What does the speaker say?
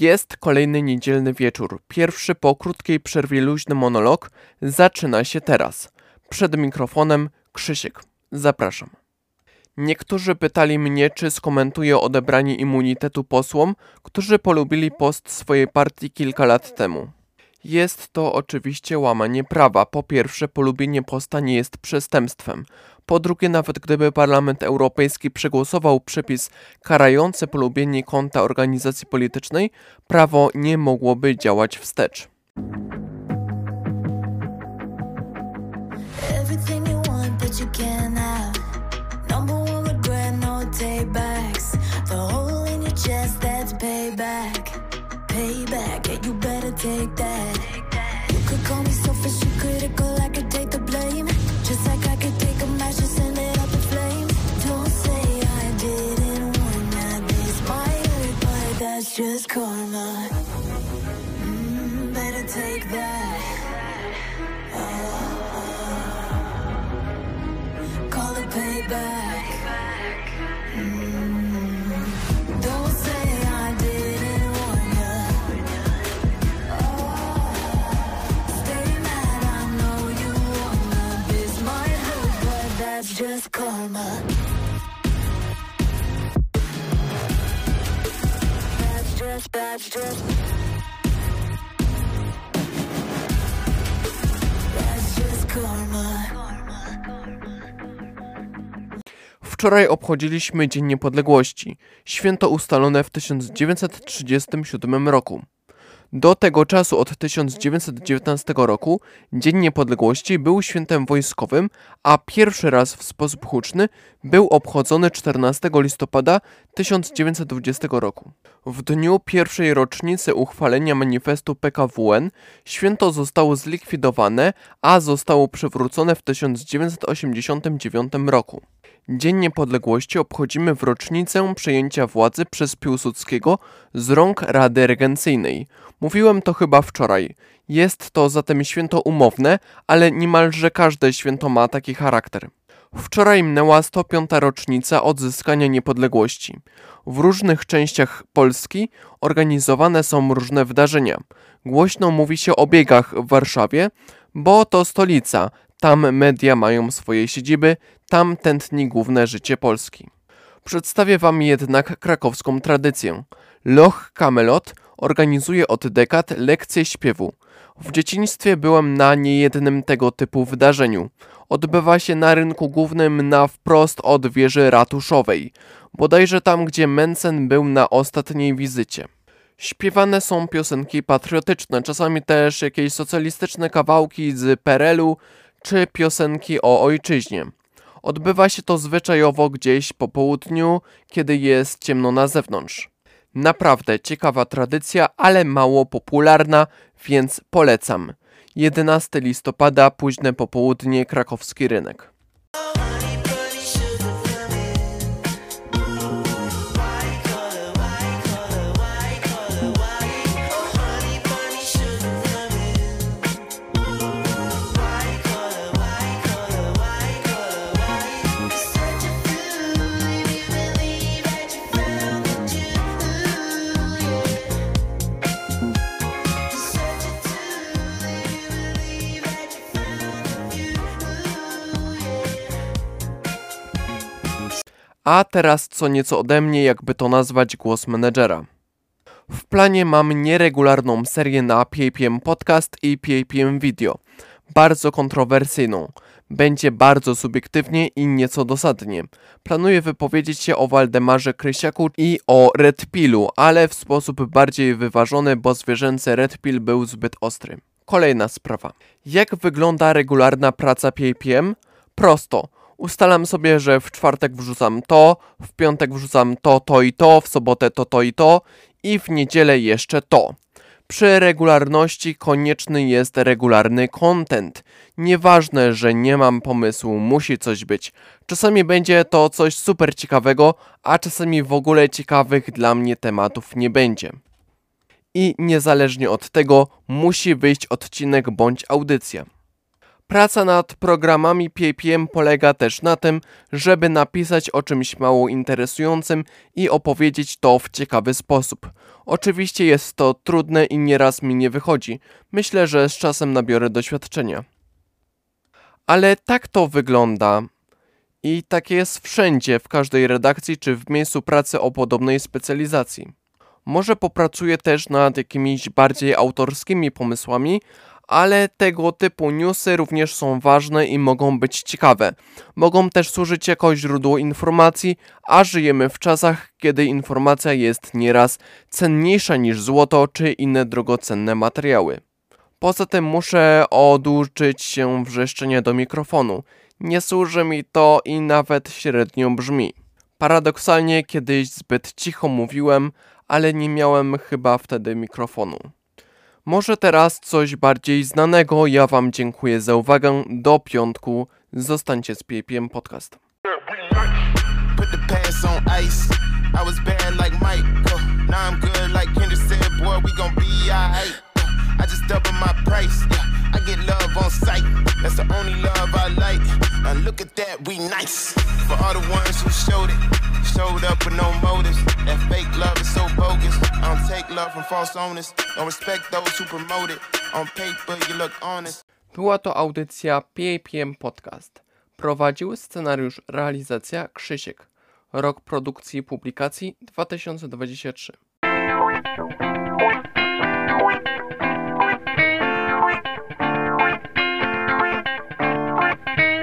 Jest kolejny niedzielny wieczór. Pierwszy po krótkiej przerwie luźny monolog zaczyna się teraz. Przed mikrofonem Krzysiek. Zapraszam. Niektórzy pytali mnie, czy skomentuję odebranie immunitetu posłom, którzy polubili post swojej partii kilka lat temu. Jest to oczywiście łamanie prawa. Po pierwsze, polubienie posta nie jest przestępstwem. Po drugie, nawet gdyby Parlament Europejski przegłosował przepis karający polubienie konta organizacji politycznej, prawo nie mogłoby działać wstecz. Everything take that. You could call me selfish and critical, I could take the blame. Just like I could take a match and send it up in flames. Don't say I didn't warn ya. This hurt, but that's just karma. Mm, better take that. Just, that's just. Wczoraj obchodziliśmy Dzień Niepodległości, święto ustalone w 1937 roku. Do tego czasu od 1919 roku Dzień Niepodległości był świętem wojskowym, a pierwszy raz w sposób huczny był obchodzony 14 listopada 1920 roku. W dniu pierwszej rocznicy uchwalenia manifestu PKWN święto zostało zlikwidowane, a zostało przywrócone w 1989 roku. Dzień Niepodległości obchodzimy w rocznicę przejęcia władzy przez Piłsudskiego z rąk Rady Regencyjnej. Mówiłem to chyba wczoraj. Jest to zatem święto umowne, ale niemalże każde święto ma taki charakter. Wczoraj minęła 105. rocznica odzyskania niepodległości. W różnych częściach Polski organizowane są różne wydarzenia. Głośno mówi się o biegach w Warszawie, bo to stolica, tam media mają swoje siedziby, tam tętni główne życie Polski. Przedstawię Wam jednak krakowską tradycję. Loch Camelot organizuje od dekad lekcje śpiewu. W dzieciństwie byłem na niejednym tego typu wydarzeniu. Odbywa się na rynku głównym na wprost od wieży ratuszowej, bodajże tam, gdzie Mencen był na ostatniej wizycie. Śpiewane są piosenki patriotyczne, czasami też jakieś socjalistyczne kawałki z Perelu czy piosenki o ojczyźnie. Odbywa się to zwyczajowo gdzieś po południu, kiedy jest ciemno na zewnątrz. Naprawdę ciekawa tradycja, ale mało popularna, więc polecam. 11 listopada, późne popołudnie, krakowski rynek. A teraz co nieco ode mnie, jakby to nazwać głos menedżera. W planie mam nieregularną serię na PAPM Podcast i PAPM Video. Bardzo kontrowersyjną. Będzie bardzo subiektywnie i nieco dosadnie. Planuję wypowiedzieć się o Waldemarze Krysiaku i o Red Pillu, ale w sposób bardziej wyważony, bo zwierzęcy Red Pill był zbyt ostry. Kolejna sprawa. Jak wygląda regularna praca PAPM? Prosto. Ustalam sobie, że w czwartek wrzucam to, w piątek wrzucam to, to i to, w sobotę to, to i to i w niedzielę jeszcze to. Przy regularności konieczny jest regularny content. Nieważne, że nie mam pomysłu, musi coś być. Czasami będzie to coś super ciekawego, a czasami w ogóle ciekawych dla mnie tematów nie będzie. I niezależnie od tego, musi wyjść odcinek bądź audycja. Praca nad programami PPM polega też na tym, żeby napisać o czymś mało interesującym i opowiedzieć to w ciekawy sposób. Oczywiście jest to trudne i nieraz mi nie wychodzi. Myślę, że z czasem nabiorę doświadczenia. Ale tak to wygląda. I tak jest wszędzie, w każdej redakcji czy w miejscu pracy o podobnej specjalizacji. Może popracuję też nad jakimiś bardziej autorskimi pomysłami, ale tego typu newsy również są ważne i mogą być ciekawe. Mogą też służyć jako źródło informacji, a żyjemy w czasach, kiedy informacja jest nieraz cenniejsza niż złoto czy inne drogocenne materiały. Poza tym muszę oduczyć się wrzeszczenia do mikrofonu. Nie służy mi to i nawet średnio brzmi. Paradoksalnie kiedyś zbyt cicho mówiłem, ale nie miałem chyba wtedy mikrofonu. Może teraz coś bardziej znanego. Ja Wam dziękuję za uwagę. Do piątku. Zostańcie z PPM Podcast. I just double my price. Yeah, I get love on sight. That's the only love I like. Now look at that, we nice. For all the ones who showed it, showed up with no motives. Honest. Była to audycja PPM Podcast. Prowadził scenariusz realizacja Krzysiek. Rok produkcji i publikacji 2023.